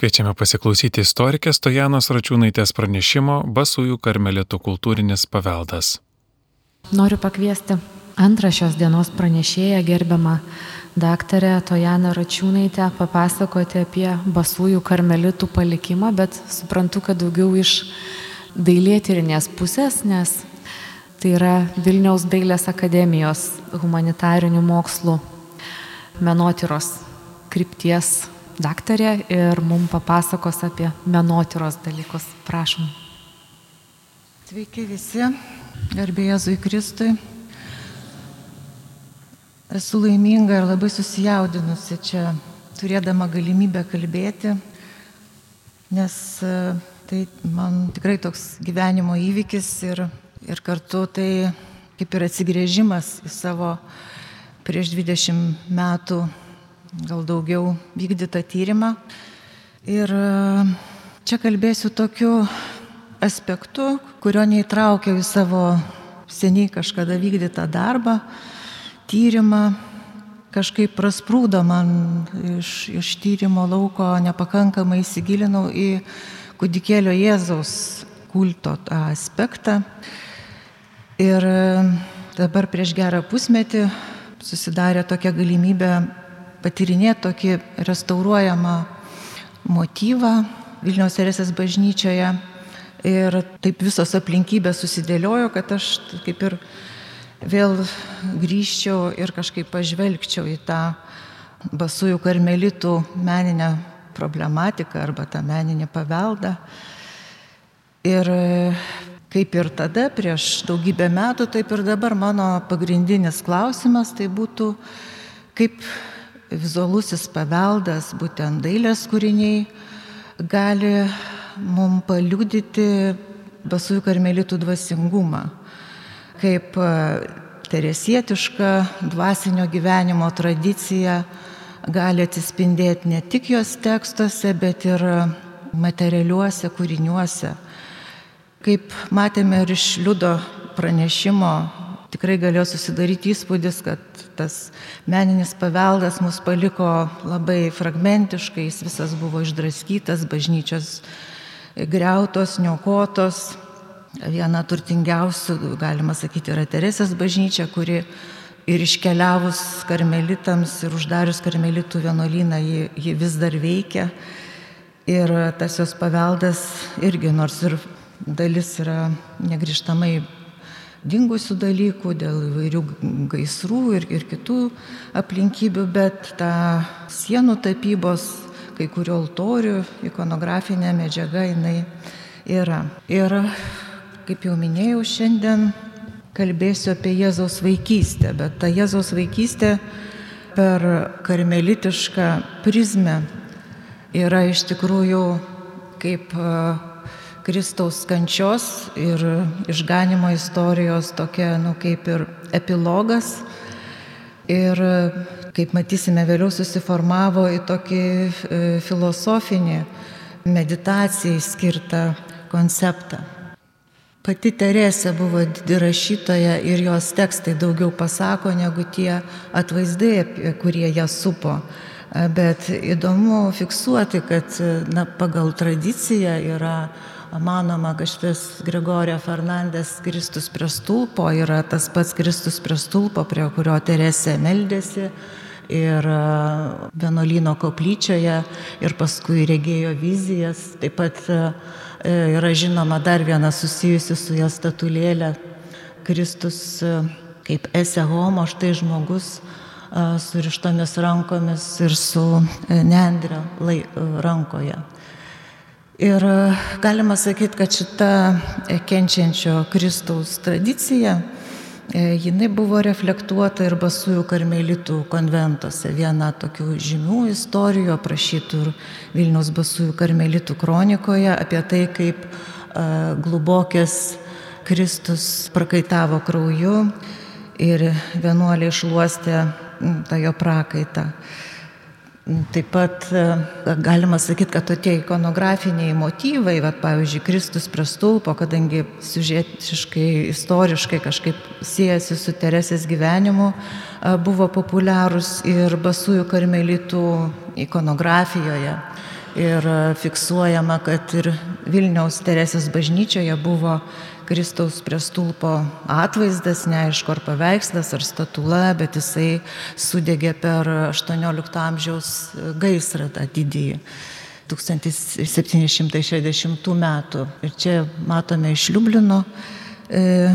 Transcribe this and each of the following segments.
Kviečiame pasiklausyti istorikės Stojanos Račiūnaitės pranešimo Basųjų karmelitų kultūrinis paveldas. Noriu pakviesti antrą šios dienos pranešėją gerbiamą daktarę Tojaną Račiūnaitę papasakoti apie Basųjų karmelitų palikimą, bet suprantu, kad daugiau iš dailėtyrinės pusės, nes tai yra Vilniaus dailės akademijos humanitarinių mokslų menotyros krypties daktarė ir mums papasakos apie menotyros dalykus. Prašom. Sveiki visi, garbė Jėzui Kristui. Esu laiminga ir labai susijaudinusi čia, turėdama galimybę kalbėti, nes e, tai man tikrai toks gyvenimo įvykis ir, ir kartu tai kaip ir atsigrėžimas į savo prieš 20 metų gal daugiau vykdytą tyrimą. Ir e, čia kalbėsiu tokiu aspektu, kurio neįtraukiau į savo seniai kažkada vykdytą darbą, tyrimą. Kažkaip prasprūdo man iš, iš tyrimo lauko, nepakankamai įsigilinau į kūdikėlio Jėzaus kulto tą aspektą. Ir e, dabar prieš gerą pusmetį susidarė tokia galimybė patirinėti tokį restauruojamą motyvą Vilniaus Teresės bažnyčioje. Ir taip visos aplinkybės susidėliojo, kad aš kaip ir vėl grįžčiau ir kažkaip pažvelgčiau į tą basųjų karmelitų meninę problematiką arba tą meninį paveldą. Ir kaip ir tada, prieš daugybę metų, taip ir dabar mano pagrindinis klausimas tai būtų, kaip vizualusis paveldas, būtent dailės kūriniai, gali mums paliudyti basųjų karmelitų dvasingumą, kaip e, teresietiška dvasinio gyvenimo tradicija gali atsispindėti ne tik jos tekstuose, bet ir materialiuose kūriniuose. Kaip matėme ir iš liudo pranešimo, tikrai galėjo susidaryti įspūdis, kad tas meninis paveldas mus paliko labai fragmentiškai, jis visas buvo išdraskytas, bažnyčios greutos, niokotos. Viena turtingiausių, galima sakyti, yra Teresės bažnyčia, kuri ir iškeliavus karmelitams ir uždarius karmelitų vienuolyną, ji, ji vis dar veikia. Ir tas jos paveldas irgi, nors ir dalis yra negrižtamai dingusių dalykų, dėl įvairių gaisrų ir, ir kitų aplinkybių, bet ta sienų tapybos, kai kurio altorių, ikonografinė medžiaga jinai yra. Ir, kaip jau minėjau, šiandien kalbėsiu apie Jėzaus vaikystę, bet ta Jėzaus vaikystė per karmelitišką prizmę yra iš tikrųjų kaip Kristaus kančios ir išganimo istorijos tokia, nu, kaip ir epilogas. Ir, kaip matysime, vėliau susiformavo į tokį e, filosofinį meditacijai skirtą konceptą. Pati Teresė buvo rašytoja ir jos tekstai daugiau pasako negu tie atvaizdai, kurie ją supo. Bet įdomu fiksuoti, kad na, pagal tradiciją yra manoma, kad šitas Gregorija Fernandės Kristus prie stulpo yra tas pats Kristus prie stulpo, prie kurio Teresė meldėsi ir vienuolyno koplyčioje ir paskui regėjo vizijas. Taip pat yra žinoma dar viena susijusi su ją statulėlė Kristus kaip ese homo, štai žmogus surištomis rankomis ir su nendrė rankoje. Ir e, galima sakyti, kad šita e, kenčiančio Kristaus tradicija, e, jinai buvo reflektuota ir basųjų karmelitų konventuose. Viena tokių žymių istorijų aprašytų ir Vilniaus basųjų karmelitų kronikoje apie tai, kaip glubokės Kristus prakaitavo krauju ir vienuoliai išluostė tą jo prakaitą. Taip pat e, galima sakyti, kad tokie ikonografiniai motyvai, va, pavyzdžiui, Kristus prie stulpo, kadangi siužetiškai, istoriškai kažkaip siejasi su Teresės gyvenimu, buvo populiarūs ir basųjų karmelitų ikonografijoje. Ir fiksuojama, kad ir Vilniaus Teresės bažnyčioje buvo Kristaus prie stulpo atvaizdas, neaišku ar paveikslas, ar statula, bet jisai sudegė per 18 amžiaus gaisrą tą didįjį. 1760 metų. Ir čia matome iš Liublino e,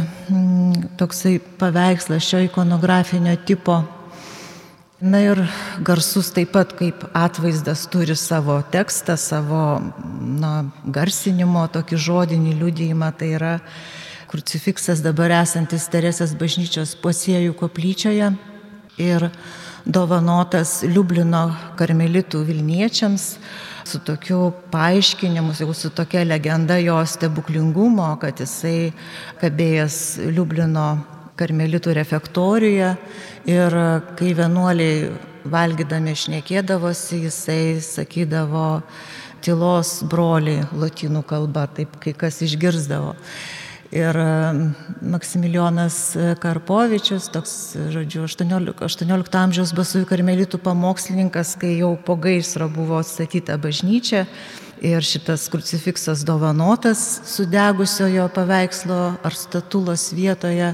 toksai paveikslas šio ikonografinio tipo. Na ir garsus taip pat kaip atvaizdas turi savo tekstą, savo na, garsinimo, tokį žodinį liudijimą, tai yra krucifiksas dabar esantis Teresės bažnyčios posėjų koplyčioje ir dovanotas Liublino karmelitų Vilniečiams su tokiu paaiškinimu, su tokia legenda jo stebuklingumo, kad jisai kabėjęs Liublino karmelitų refektorijoje ir kai vienuoliai valgydami šnekėdavosi, jisai sakydavo tylos broliai lotynų kalba, taip kai kas išgirzdavo. Ir Maksimilijonas Karpovičius, toks, žodžiu, 18, 18 amžiaus basųjų karmelitų pamokslininkas, kai jau po gaisro buvo atstatyta bažnyčia ir šitas krucifiksas dovanotas sudegusiojo paveikslo ar statulos vietoje,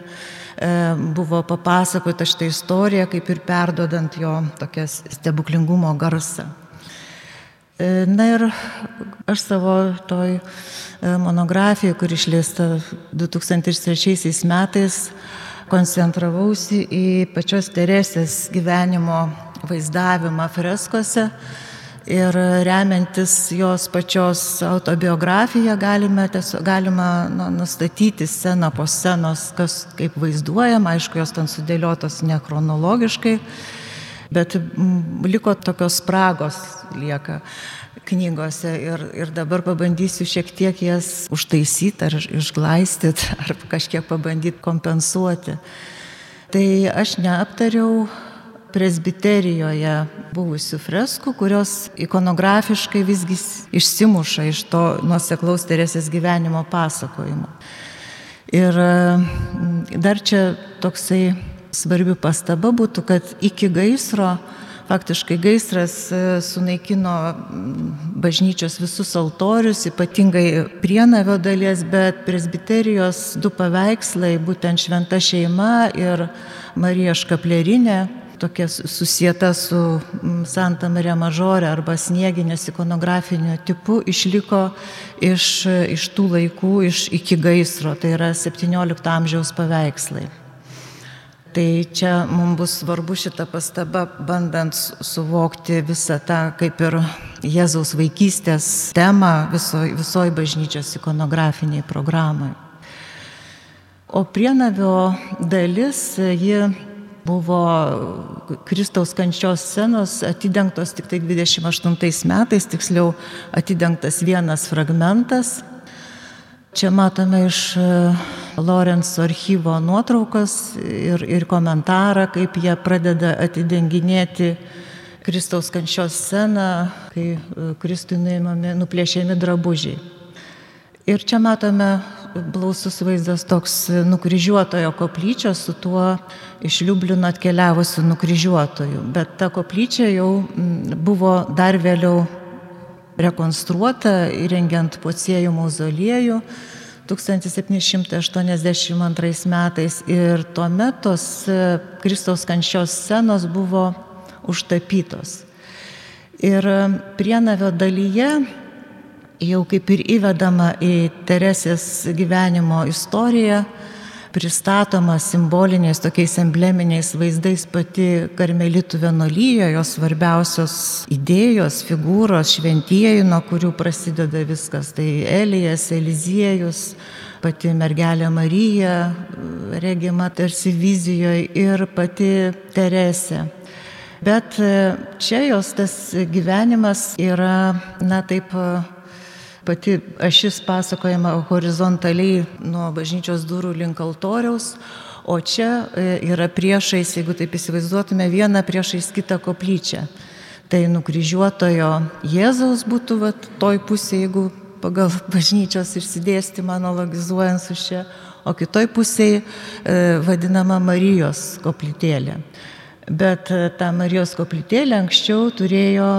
buvo papasakota šitą istoriją, kaip ir perdodant jo tokias stebuklingumo garsą. Na ir aš savo toj monografija, kur išleista 2003 metais, koncentravausi į pačios Teresės gyvenimo vaizdavimą freskose ir remiantis jos pačios autobiografiją galime, tiesiog, galima nu, nustatyti sceną po scenos, kas kaip vaizduojama, aišku, jos ten sudėliotos nechronologiškai, bet liko tokios spragos lieka knygose ir, ir dabar pabandysiu šiek tiek jas užtaisyti ar išglaistyti ar kažkiek pabandyti kompensuoti. Tai aš neaptariau presbiterijoje buvusių freskų, kurios ikonografiškai visgi išsimuša iš to nuoseklaus Teresės gyvenimo pasakojimo. Ir dar čia toksai svarbi pastaba būtų, kad iki gaisro Faktiškai gaisras e, sunaikino bažnyčios visus altorius, ypatingai prienavio dalies, bet presbiterijos du paveikslai, būtent šventa šeima ir Marija Škaplerinė, tokia susieta su Santa Marija Mažorė arba snieginės ikonografinio tipu, išliko iš, iš tų laikų, iš iki gaisro, tai yra 17 amžiaus paveikslai. Tai čia mums bus svarbu šitą pastabą, bandant suvokti visą tą kaip ir Jėzaus vaikystės temą visoji visoj bažnyčios ikonografiniai programai. O prienavio dalis, ji buvo Kristaus kančios scenos atidengtos tik tai 28 metais, tiksliau atidengtas vienas fragmentas Čia matome iš e, Lorenzo archyvo nuotraukas ir, ir komentarą, kaip jie pradeda atidenginėti Kristaus kančios sceną, kai e, Kristui nuimami, nuplėšiami drabužiai. Ir čia matome blausus vaizdas toks nukryžiuotojo koplyčio su tuo iš Liublino atkeliavusiu nukryžiuotoju. Bet ta koplyčia jau buvo dar vėliau rekonstruota įrengiant pociejų mauzoliejų 1782 metais ir tuomet tos e, Kristaus kančios scenos buvo užtapytos. Ir e, prienavio dalyje jau kaip ir įvedama į Teresės gyvenimo istoriją, pristatoma simboliniais tokiais embleminiais vaizdais pati karmelitų vienolyje, jos svarbiausios idėjos, figūros, šventieji, nuo kurių prasideda viskas. Tai Elijas, Eliziejus, pati mergelė Marija, regima tarsi vizijoje ir pati Teresė. Bet čia jos tas gyvenimas yra, na taip, Pati ašis pasakojama horizontaliai nuo bažnyčios durų link altoriaus, o čia e, yra priešais, jeigu taip įsivaizduotume, vieną priešais kitą koplyčią. Tai nukryžiuotojo Jėzaus būtų va, toj pusėje, jeigu pagal bažnyčios išsidėstymą analogizuojant su šia, o kitoj pusėje vadinama Marijos koplytėlė. Bet e, ta Marijos koplytėlė anksčiau turėjo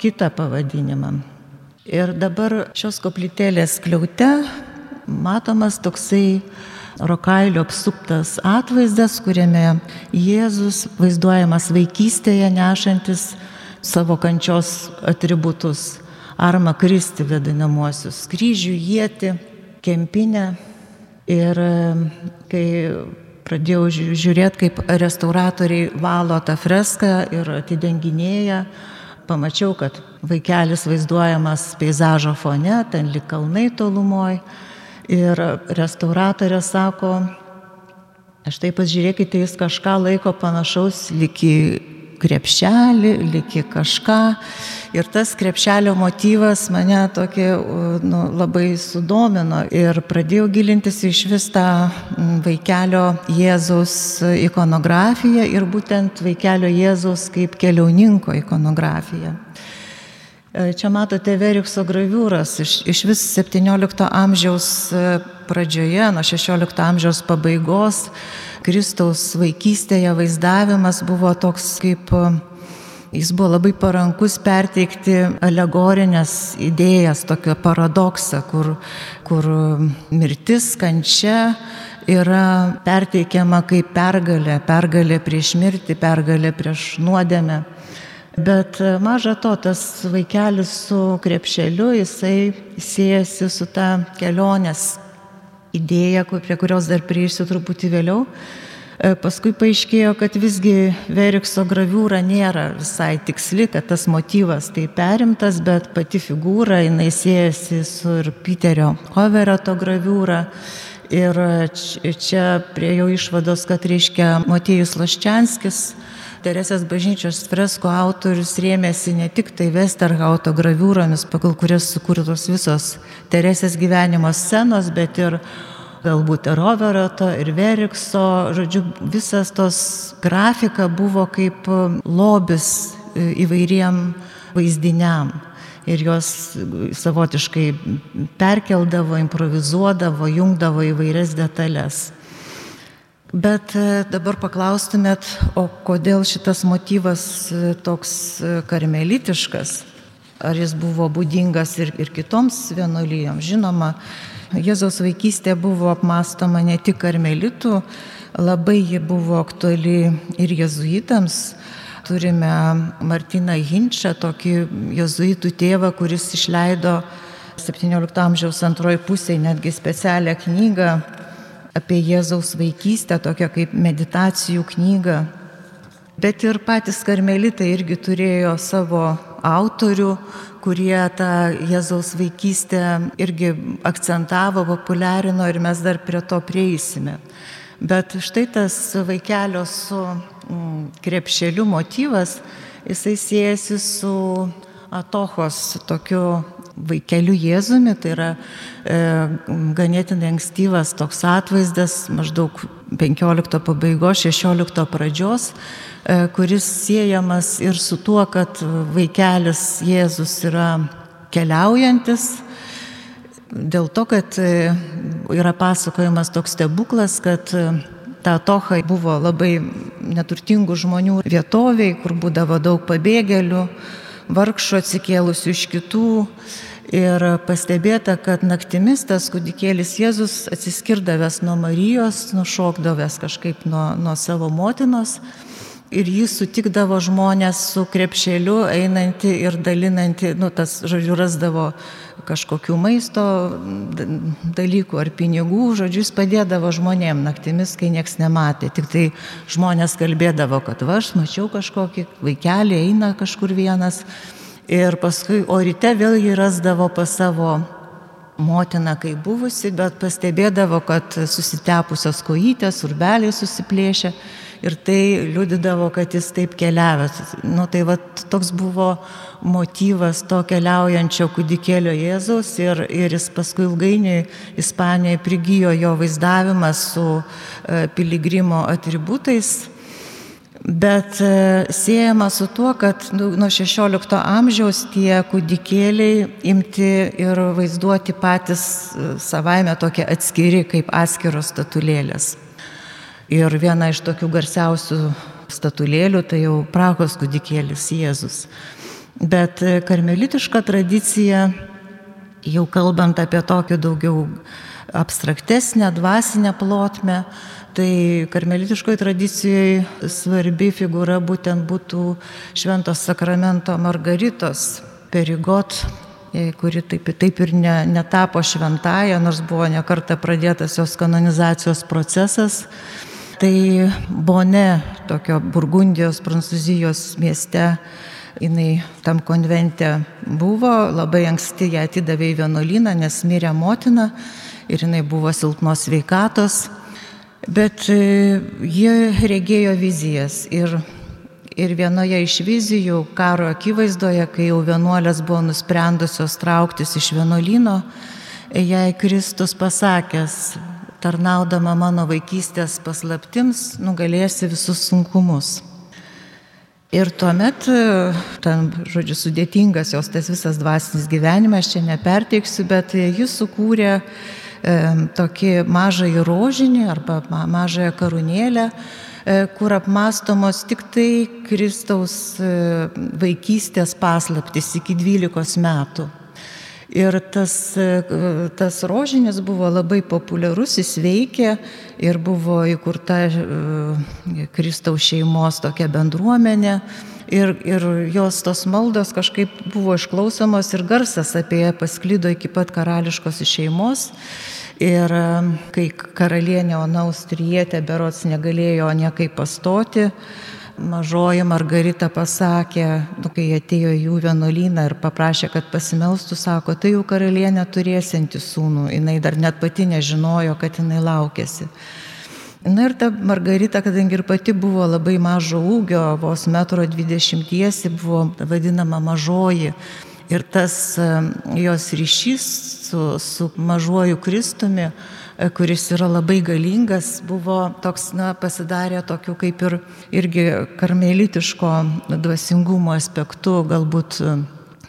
kitą pavadinimą. Ir dabar šios koplytėlės kliaute matomas toksai rokailio apsuptas atvaizdas, kuriame Jėzus vaizduojamas vaikystėje nešantis savo kančios atributus - armą kristi vadinamuosius - kryžių, jėti, kempinę. Ir kai pradėjau žiūrėti, kaip restauratoriai valo tą freską ir atidenginėja, pamačiau, kad vaikelis vaizduojamas peizažo fone, ten lik kalnai tolumoje. Ir restauratorė sako, štai pasižiūrėkite, jis kažką laiko panašaus liki krepšelį, liki kažką. Ir tas krepšelio motyvas mane tokį nu, labai sudomino ir pradėjau gilintis iš vis tą vaikelio Jėzaus ikonografiją ir būtent vaikelio Jėzaus kaip keliauninko ikonografiją. E, čia matote Verikso graviūras iš, iš vis 17 amžiaus e, pradžioje, nuo 16 amžiaus pabaigos, Kristaus vaikystėje vaizdavimas buvo toks kaip, e, jis buvo labai parankus perteikti alegorinės idėjas, tokio paradoksą, kur, kur mirtis, kančia yra perteikiama kaip pergalė, pergalė prieš mirtį, pergalė prieš nuodėmę. Bet e, maža to, tas vaikelis su krepšeliu, jisai siejasi su ta kelionės idėja, prie kurios dar prieisiu truputį vėliau. E, paskui paaiškėjo, kad visgi Verikso graviūra nėra visai tiksli, kad tas motyvas tai perimtas, bet pati figūra, jinai siejasi su ir Piterio Hoverato graviūra. Ir čia prie jo išvados, kad reiškia Motiejus Laščianskis Teresės bažnyčios fresko autorius rėmėsi ne tik tai Westerhauto graviūromis, pagal kurias sukurtos visos Teresės gyvenimo scenos, bet ir galbūt ir Roveroto, ir Verikso, žodžiu, visas tos grafika buvo kaip lobis įvairiem vaizdiniam ir juos savotiškai perkeldavo, improvizuodavo, jungdavo įvairias detalės. Bet e, dabar paklaustumėt, o kodėl šitas motyvas e, toks e, karmelitiškas? Ar jis buvo būdingas ir, ir kitoms vienuolyjoms? Žinoma, Jėzaus vaikystė buvo apmastoma ne tik karmelitų, labai ji buvo aktuali ir jezuitams. Turime Martiną Hinčą, tokį jezuitų tėvą, kuris išleido 17 amžiaus antroji pusėje netgi specialią knygą apie Jėzaus vaikystę, tokią kaip meditacijų knygą. Bet ir patys karmelitai irgi turėjo savo autorių, kurie tą Jėzaus vaikystę irgi akcentavo, populiarino ir mes dar prie to prieisime. Bet štai tas vaikelio su mm, krepšeliu motyvas, jisai siejasi su Atochos tokiu vaikeliu Jėzumi, tai yra e, ganėtinai ankstyvas toks atvaizdas, maždaug 15 pabaigos, 16 pradžios, e, kuris siejamas ir su tuo, kad vaikelis Jėzus yra keliaujantis. Dėl to, kad e, yra pasakojimas toks stebuklas, kad e, ta toha buvo labai neturtingų žmonių vietoviai, kur būdavo daug pabėgėlių, vargšų atsikėlusių iš kitų. Ir pastebėta, kad naktimis tas kūdikėlis Jėzus atsiskirdavęs nuo Marijos, nušokdavęs kažkaip nuo, nuo savo motinos ir jis sutikdavo žmonės su krepšeliu, einantį ir dalinantį, nu tas, žodžiu, rasdavo kažkokių maisto dalykų ar pinigų, žodžiu, jis padėdavo žmonėm naktimis, kai nieks nematė. Tik tai žmonės kalbėdavo, kad va, aš mačiau kažkokį vaikelį, eina kažkur vienas. Ir paskui, o ryte vėl jį rasdavo pas savo motiną, kai buvusi, bet pastebėdavo, kad susitepusios kojytės, urbeliai susiplėšė ir tai liudydavo, kad jis taip keliavęs. Nu, tai va, toks buvo motyvas to keliaujančio kūdikėlio Jėzaus ir, ir jis paskui ilgainiui Ispanijoje prigijo jo vaizdavimas su e, piligrimo atributais bet e, siejama su tuo, kad nu, nuo 16 amžiaus tie kūdikėliai imti ir vaizduoti patys e, savaime tokie atskiri kaip atskiros statulėlės. Ir viena iš tokių garsiausių statulėlių tai jau Prahos kūdikėlis Jėzus. Bet e, karmelitiška tradicija Jau kalbant apie tokį daugiau abstraktesnę, dvasinę plotmę, tai karmelitiškoje tradicijoje svarbi figūra būtent būtų Šventos sakramento Margaritos perigot, e, kuri taip, taip ir ne, netapo šventąją, nors buvo nekarta pradėtas jos kanonizacijos procesas. Tai Bone, tokio Burgundijos, Prancūzijos mieste, jinai tam konvente buvo, labai anksti ją atidavė į vienuolyną, nes mirė motina ir jinai buvo silpnos veikatos, bet e, jie regėjo vizijas ir, ir vienoje iš vizijų karo akivaizdoje, kai jau vienuolės buvo nusprendusios trauktis iš vienuolyno, jai Kristus pasakęs, tarnaudama mano vaikystės paslaptims, nugalėsi visus sunkumus. Ir tuomet, ten, žodžiu, sudėtingas jos tas visas dvasinis gyvenimas, čia neperteiksiu, bet jis sukūrė tokį mažąjį rožinį arba mažąją karūnėlę, e, kur apmastomos tik tai Kristaus e, vaikystės paslaptis iki 12 metų. Ir tas, e, tas rožinis buvo labai populiarus, jis veikė ir buvo įkurta Kristaus šeimos tokia bendruomenė. Ir, ir jos tos maldos kažkaip buvo išklausomos ir garsas apie ją pasklydo iki pat karališkos šeimos. Ir kai karalienė Ona Austrietė berots negalėjo niekaip pastoti, mažoji Margarita pasakė, nu, kai atėjo jų vienuolyną ir paprašė, kad pasimelstų, sako, tai jau karalienė turėsinti sūnų, jinai dar net pati nežinojo, kad jinai laukėsi. Na ir ta Margarita, kadangi ir pati buvo labai mažo ūgio, vos metro dvidešimtiesi, buvo vadinama mažoji. Ir tas jos ryšys su, su mažuoju Kristumi, e, kuris yra labai galingas, buvo toks, na, pasidarė tokiu kaip ir irgi karmelitiško dvasingumo aspektu, galbūt e,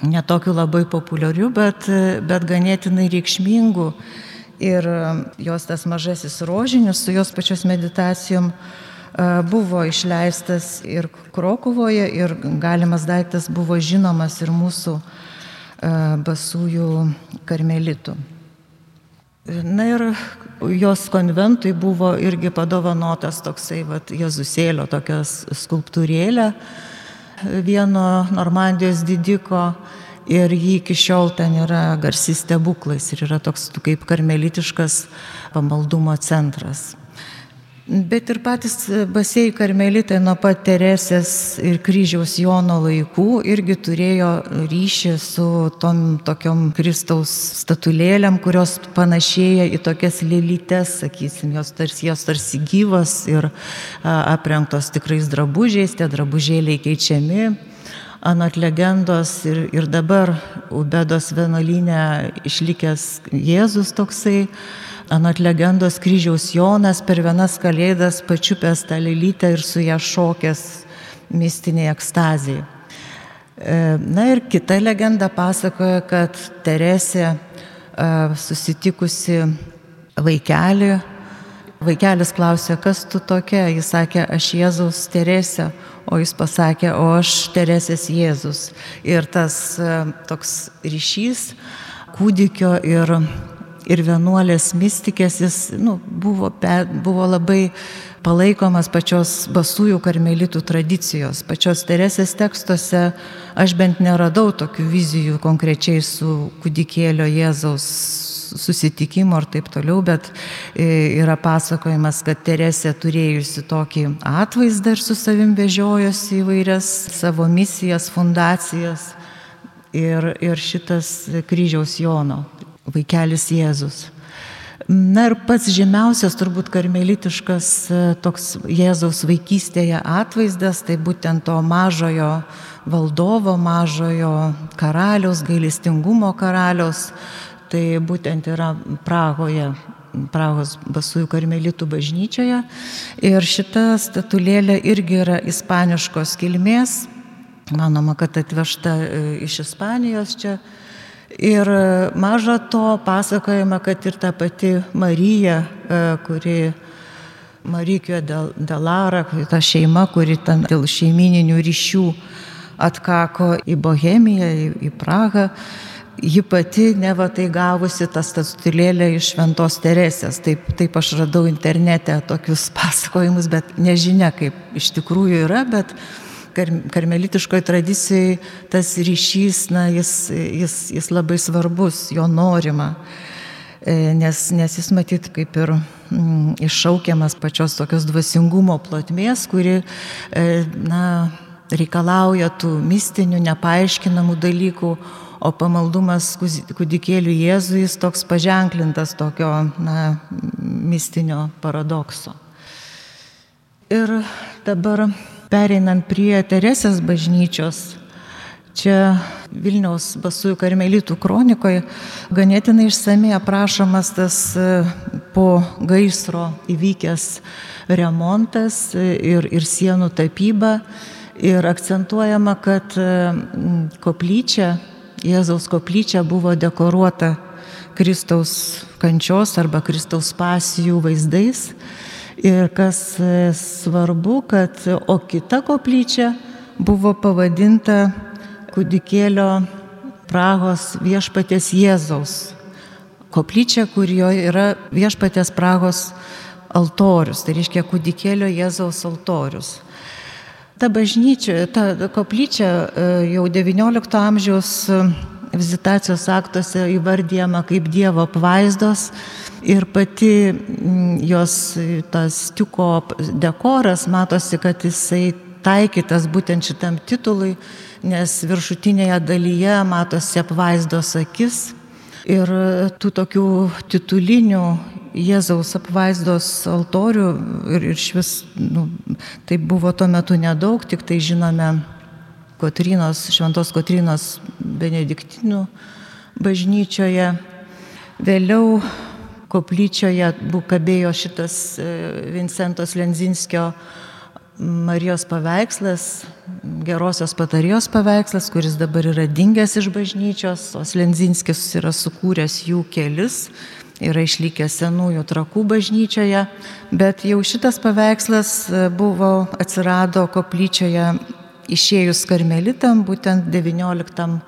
netokiu labai populiariu, bet, e, bet ganėtinai reikšmingu. Ir e, jos tas mažasis rožinis su jos pačios meditacijom buvo išleistas ir Krokuvoje, ir galimas daiktas buvo žinomas ir mūsų basųjų karmelitų. Na ir jos konventui buvo irgi padovanotas toksai vat, Jėzusėlio tokias skulptūrėlė vieno Normandijos didiko ir jį iki šiol ten yra garsi stebuklais ir yra toks kaip karmelitiškas pamaldumo centras. Bet ir patys basėjai karmelitai nuo pat Teresės ir kryžiaus Jono laikų irgi turėjo ryšį su tom tokiom Kristaus statulėlėm, kurios panašėja į tokias lėlytes, sakysim, jos tarsi, jos tarsi gyvos ir aprengtos tikrais drabužiais, tie drabužėliai keičiami anot legendos ir, ir dabar Ubedos vienuolinė išlikęs Jėzus toksai, anot legendos kryžiaus Jonas per vienas kalėdas pačiupęs tą lelytę ir su ją šokęs mistiniai ekstazijai. E, na ir kita legenda pasakoja, kad Teresė e, susitikusi vaikelį, vaikelis klausė, kas tu tokia, jis sakė, aš Jėzaus Teresė, o jis pasakė, o aš Teresės Jėzus. Ir tas e, toks ryšys kūdikio ir, ir vienuolės mystikės, jis nu, buvo, buvo labai palaikomas pačios basųjų karmelitų tradicijos. Pačios Teresės tekstuose aš bent neradau tokių vizijų konkrečiai su kūdikėlio Jėzaus susitikimo ir taip toliau, bet e, yra pasakojimas, kad Teresė turėjusi tokį atvaizdą ir su savim vežiojosi įvairias savo misijas, fundacijas ir, ir šitas kryžiaus Jono, vaikelis Jėzus. Na ir pats žymiausias turbūt karmelitiškas e, toks Jėzaus vaikystėje atvaizdas, tai būtent to mažojo valdovo, mažojo karaliaus, gailestingumo karaliaus, tai būtent yra Prahoje, Prahos basųjų karmelitų bažnyčioje. Ir šita statulėlė irgi yra ispaniškos kilmės, manoma, kad atvežta e, iš Ispanijos čia. Ir e, maža to pasakojama, kad ir ta pati Marija, e, kuri Marykio Delara, ta šeima, kuri ten dėl šeimininių ryšių atkako į Bohemiją, į Prahą, ji pati neva tai gavusi tą statulėlę iš Šventos Teresės. Taip, taip aš radau internete tokius pasakojimus, bet nežinia, kaip iš tikrųjų yra, bet kar, karmelitiškoje tradicijoje tas ryšys, na, jis, jis, jis labai svarbus, jo norima. E, nes, nes jis matyt kaip ir mm, iššaukiamas pačios tokios dvasingumo plotmės, kuri e, na, reikalauja tų mistinių, nepaaiškinamų dalykų, o pamaldumas kūdikėlių Jėzui jis toks paženklintas tokio na, mistinio paradokso. Ir dabar pereinant prie Teresės bažnyčios, Čia Vilniaus Basųjų karmelitų kronikoje ganėtinai išsamei aprašomas tas e, po gaisro įvykęs remontas ir, ir sienų tapyba. Ir akcentuojama, kad e, koplyčia, Jėzaus koplyčia buvo dekoruota Kristaus kančios arba Kristaus pasijų vaizdais. Ir kas e, svarbu, kad o kita koplyčia buvo pavadinta kūdikėlio Prahos viešpatės Jėzaus koplyčia, kurioje yra viešpatės Prahos altorius, tai reiškia kūdikėlio Jėzaus altorius. Ta bažnyčia, ta koplyčia e, jau XIX amžiaus vizitacijos aktuose įvardyjama kaip Dievo apvaizdos ir pati jos tas stiuko dekoras, matosi, kad jisai taikytas būtent šitam titului nes viršutinėje dalyje matosi apvaizdos akis ir tų tokių titulinių Jėzaus apvaizdos altorių ir, ir švis, nu, tai buvo tuo metu nedaug, tik tai žinome Kotrinos, Šventos Kotrinos Benediktinų bažnyčioje. Vėliau koplyčioje kabėjo šitas e, Vincentos Lenzinskio Marijos paveikslas, gerosios patarijos paveikslas, kuris dabar yra dingęs iš bažnyčios, o Slenzinskis yra sukūręs jų kelis, yra išlikęs senųjų trakų bažnyčioje, bet jau šitas paveikslas e, buvo atsirado koplyčioje išėjus karmelitam būtent XIX,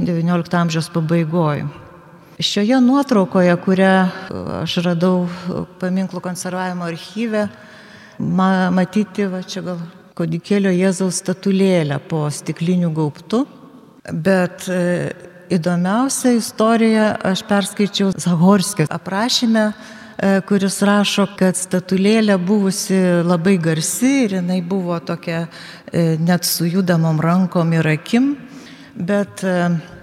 XIX amžiaus pabaigoje. Šioje nuotraukoje, kurią aš radau paminklų konservavimo archyve, ma, matyti, va čia gal kodikėlio Jėzaus statulėlę po stiklinių gaubtų, bet e, įdomiausia istorija aš perskaičiau Zahorskio aprašymę, e, kuris rašo, kad statulėlė buvusi labai garsi ir jinai buvo tokia e, net su judamom rankom ir akim, bet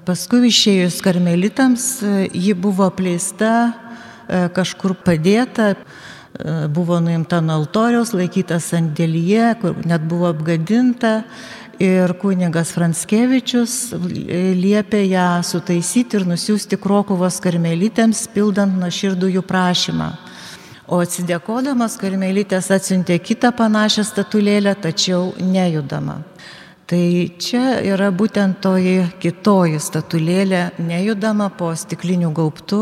paskui išėjus karmelitams ji buvo apleista, kažkur padėta. E, buvo nuimta nuo altoriaus, laikyta sandėlyje, kur net buvo apgadinta. Ir kunigas Franskevičius liepė ją sutaisyti ir nusiųsti Krokovos karmelytėms, pildant nuo širdų jų prašymą. O atsidėkodamas karmelytės atsiuntė kitą panašią statulėlę, tačiau nejudama. Tai čia yra būtent toji kitoji statulėlė, nejudama po stiklinių gaubtų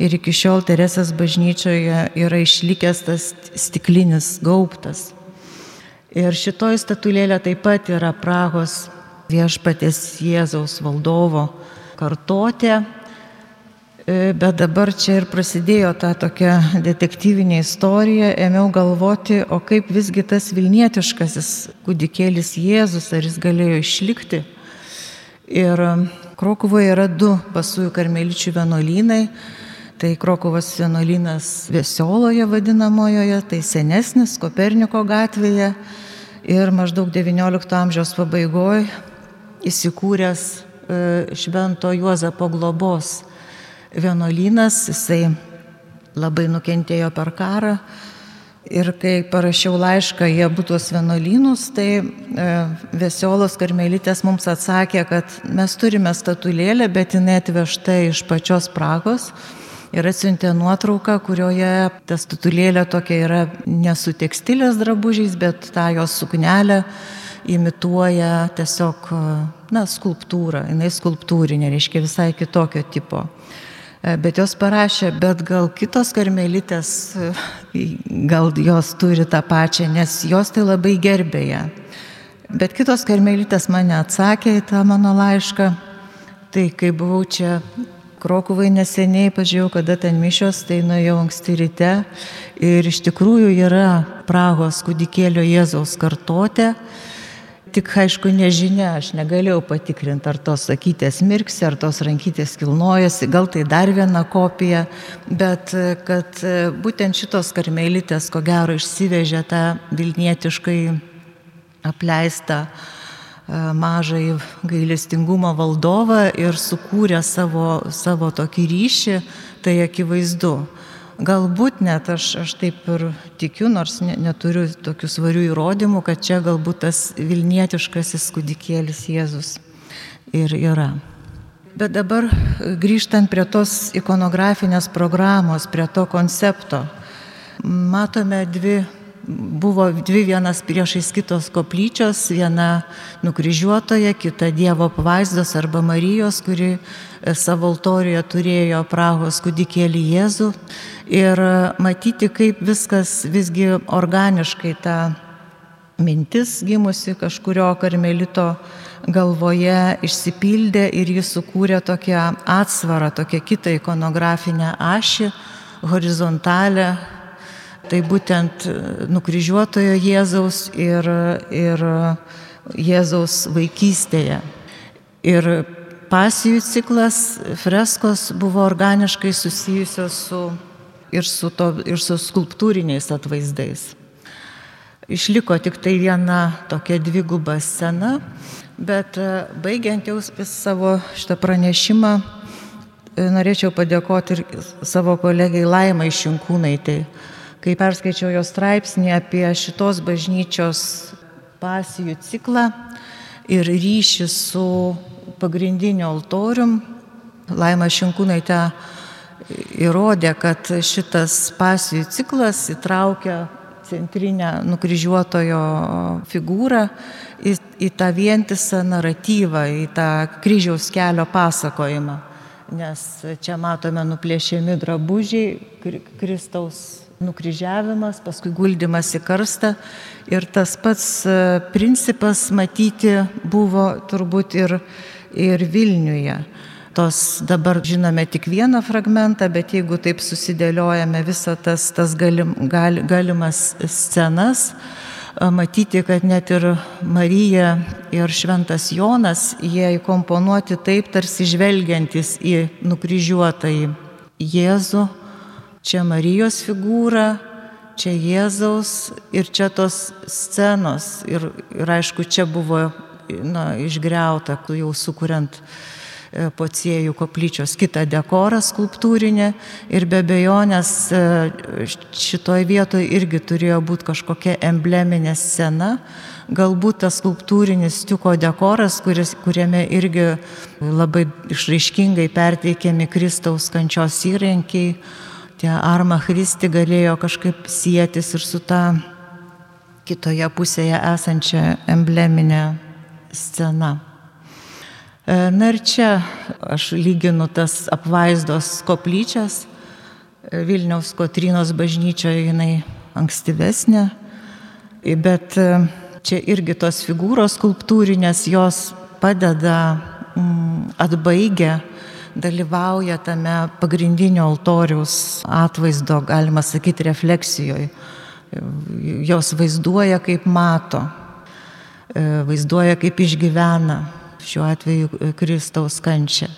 ir iki šiol Teresės bažnyčioje yra išlikęs tas stiklinis gaubtas. Ir šitoji statulėlė taip pat yra Prahos viešpatės Jėzaus valdovo kartotė, bet dabar čia ir prasidėjo ta tokia detektyvinė istorija, ėmiau galvoti, o kaip visgi tas Vilnietiškasis kūdikėlis Jėzus, ar jis galėjo išlikti. Ir Krokuvoje yra du pasųjų karmeličių vienuolynai. Tai Krokovos vienuolynas Vesioloje vadinamojoje, tai senesnis Koperniko gatvėje ir maždaug XIX amžiaus pabaigoje įsikūręs e, Švento Juozapo globos vienuolynas, jisai labai nukentėjo per karą. Ir kai parašiau laišką į abu tuos vienuolynus, tai e, Vesiolos karmelitės mums atsakė, kad mes turime statulėlę, bet jinai atvežta iš pačios Pragos ir atsiuntė nuotrauką, kurioje ta statulėlė tokia yra ne su tekstilės drabužiais, bet tą jos suknelę imituoja tiesiog, na, skulptūrą. Jis skulptūrinė, reiškia visai kitokio tipo. E, bet jos parašė, bet gal kitos karmelitės, e, gal jos turi tą pačią, nes jos tai labai gerbė ją. Bet kitos karmelitės mane atsakė į tą mano laišką, Tai kai buvau čia Krokuvai neseniai, pažiūrėjau, kada ten mišios, tai nuėjau anksti ryte ir iš tikrųjų yra Prahos kūdikėlio Jėzaus kartotė. Tik aišku, nežinia, aš negalėjau patikrinti, ar tos sakytės mirksi, ar tos rankytės kilnojasi, gal tai dar viena kopija, bet kad būtent šitos karmelitės, ko gero, išsivežė tą vilnietiškai apleistą E, mažai gailestingumo valdovą ir sukūrė savo, savo tokį ryšį, tai akivaizdu. Galbūt net aš, aš taip ir tikiu, nors ne, neturiu tokių svarių įrodymų, kad čia galbūt tas vilnietiškasis kudikėlis Jėzus ir yra. Bet dabar grįžtant prie tos ikonografinės programos, prie to koncepto, matome dvi buvo dvi vienas priešais kitos koplyčios, viena nukryžiuotoja, kita Dievo pavaizdos arba Marijos, kuri e, savo altorijoje turėjo Prahos kudikėlį Jėzų. Ir e, matyti, kaip viskas visgi organiškai ta mintis gimusi kažkurio karmelito galvoje išsipildė ir jis sukūrė tokią atsvarą, tokią kitą ikonografinę ašį, horizontalę Tai būtent e, nukryžiuotojo Jėzaus ir, ir Jėzaus vaikystėje. Ir pasijų ciklas, freskos buvo organiškai susijusios su, ir, su to, ir su skulptūriniais atvaizdais. Išliko tik tai viena tokia dviguba scena, bet e, baigiant jau savo šitą pranešimą, e, norėčiau padėkoti ir savo kolegai Laimai Šinkūnaitai kai perskaičiau jo straipsnį apie šitos bažnyčios pasijų ciklą ir ryšį su pagrindiniu altorium, Laima Šinkūnaitė įrodė, kad šitas pasijų ciklas įtraukia centrinę nukryžiuotojo figūrą į, į tą vientisą naratyvą, į tą kryžiaus kelio pasakojimą. Nes čia matome nuplėšiami drabužiai Kristaus nukryžiavimas, paskui guldymas į karstą. Ir tas pats e, principas matyti buvo turbūt ir, ir Vilniuje. Tos dabar žinome tik vieną fragmentą, bet jeigu taip susidėliojame visą tas, tas galim, gal, galimas scenas, e, matyti, kad net ir Marija ir Šventas Jonas, jie įkomponuoti taip, tarsi žvelgiantis į nukryžiuotąjį Jėzų Čia Marijos figūra, čia Jėzaus ir čia tos scenos. Ir, ir aišku, čia buvo na, išgriauta, jau sukuriant e, pociejų koplyčios kitą dekorą skulptūrinę ir be bejonės e, šitoje vietoje irgi turėjo būti kažkokia embleminė scena, galbūt tas skulptūrinis stiuko dekoras, kuris, kuriame irgi labai išraiškingai perteikiami Kristaus kančios įrankiai, tie Arma Christi galėjo kažkaip sėtis ir su ta kitoje pusėje esančia embleminė scena. E, na ir čia aš lyginu tas apvaizdos koplyčias. E, Vilniaus Kotrinos bažnyčioje jinai ankstyvesnė, bet e, čia irgi tos figūros skulptūrinės jos padeda mm, atbaigę dalyvauja tame pagrindinio altoriaus atvaizdo, galima sakyti, refleksijoje. Jos vaizduoja, kaip mato, vaizduoja, kaip išgyvena šiuo atveju Kristaus kančia.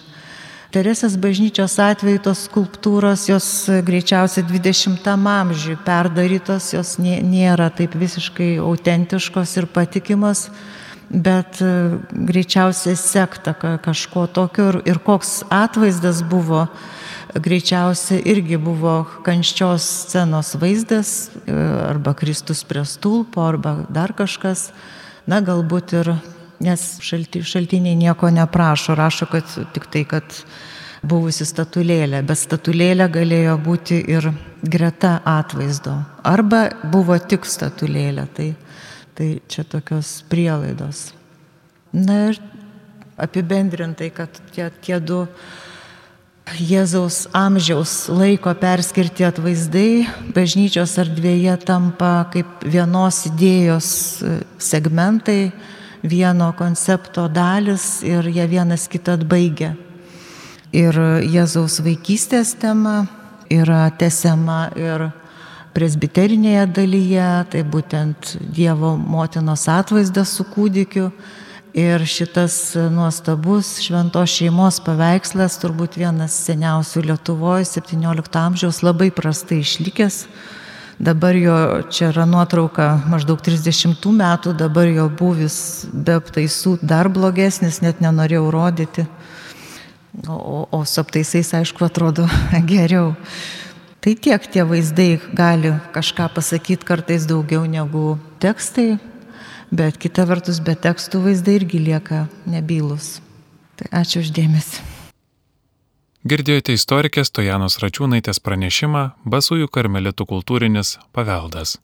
Teresės bažnyčios atveju tos skulptūros, jos greičiausiai 20-am amžiui perdarytos, jos nėra taip visiškai autentiškos ir patikimos, bet e, greičiausiai sekta kažko tokio ir, ir koks atvaizdas buvo, greičiausiai irgi buvo kanščios scenos vaizdas, e, arba Kristus prie stulpo, arba dar kažkas, na galbūt ir, nes šalti, šaltiniai nieko neprašo, rašo, kad tik tai, kad buvusi statulėlė, bet statulėlė galėjo būti ir greta atvaizdo, arba buvo tik statulėlė. Tai Tai čia tokios prielaidos. Na ir apibendrintai, kad tie, tie du Jėzaus amžiaus laiko perskirti atvaizdai bažnyčios erdvėje tampa kaip vienos idėjos segmentai, vieno koncepto dalis ir jie vienas kitą atbaigia. ir Jėzaus vaikystės tema yra tesiama ir presbiterinėje dalyje, tai būtent Dievo motinos atvaizdas su kūdikiu. Ir šitas nuostabus šventos šeimos paveikslas, turbūt vienas seniausių Lietuvoje, 17 amžiaus, labai prastai išlikęs. Dabar jo, čia yra nuotrauka maždaug 30 metų, dabar jo buvis be aptaisų dar blogesnis, net nenorėjau rodyti. O, o, o su aptaisais, aišku, atrodo geriau. Tai tiek tie vaizdai gali kažką pasakyti kartais daugiau negu tekstai, bet kita vertus be tekstų vaizdai irgi lieka nebylus. Tai ačiū uždėmesi. Girdėjote istorikės Tojanos Račiūnaitės pranešimą Basųjų karmelitų kultūrinis paveldas.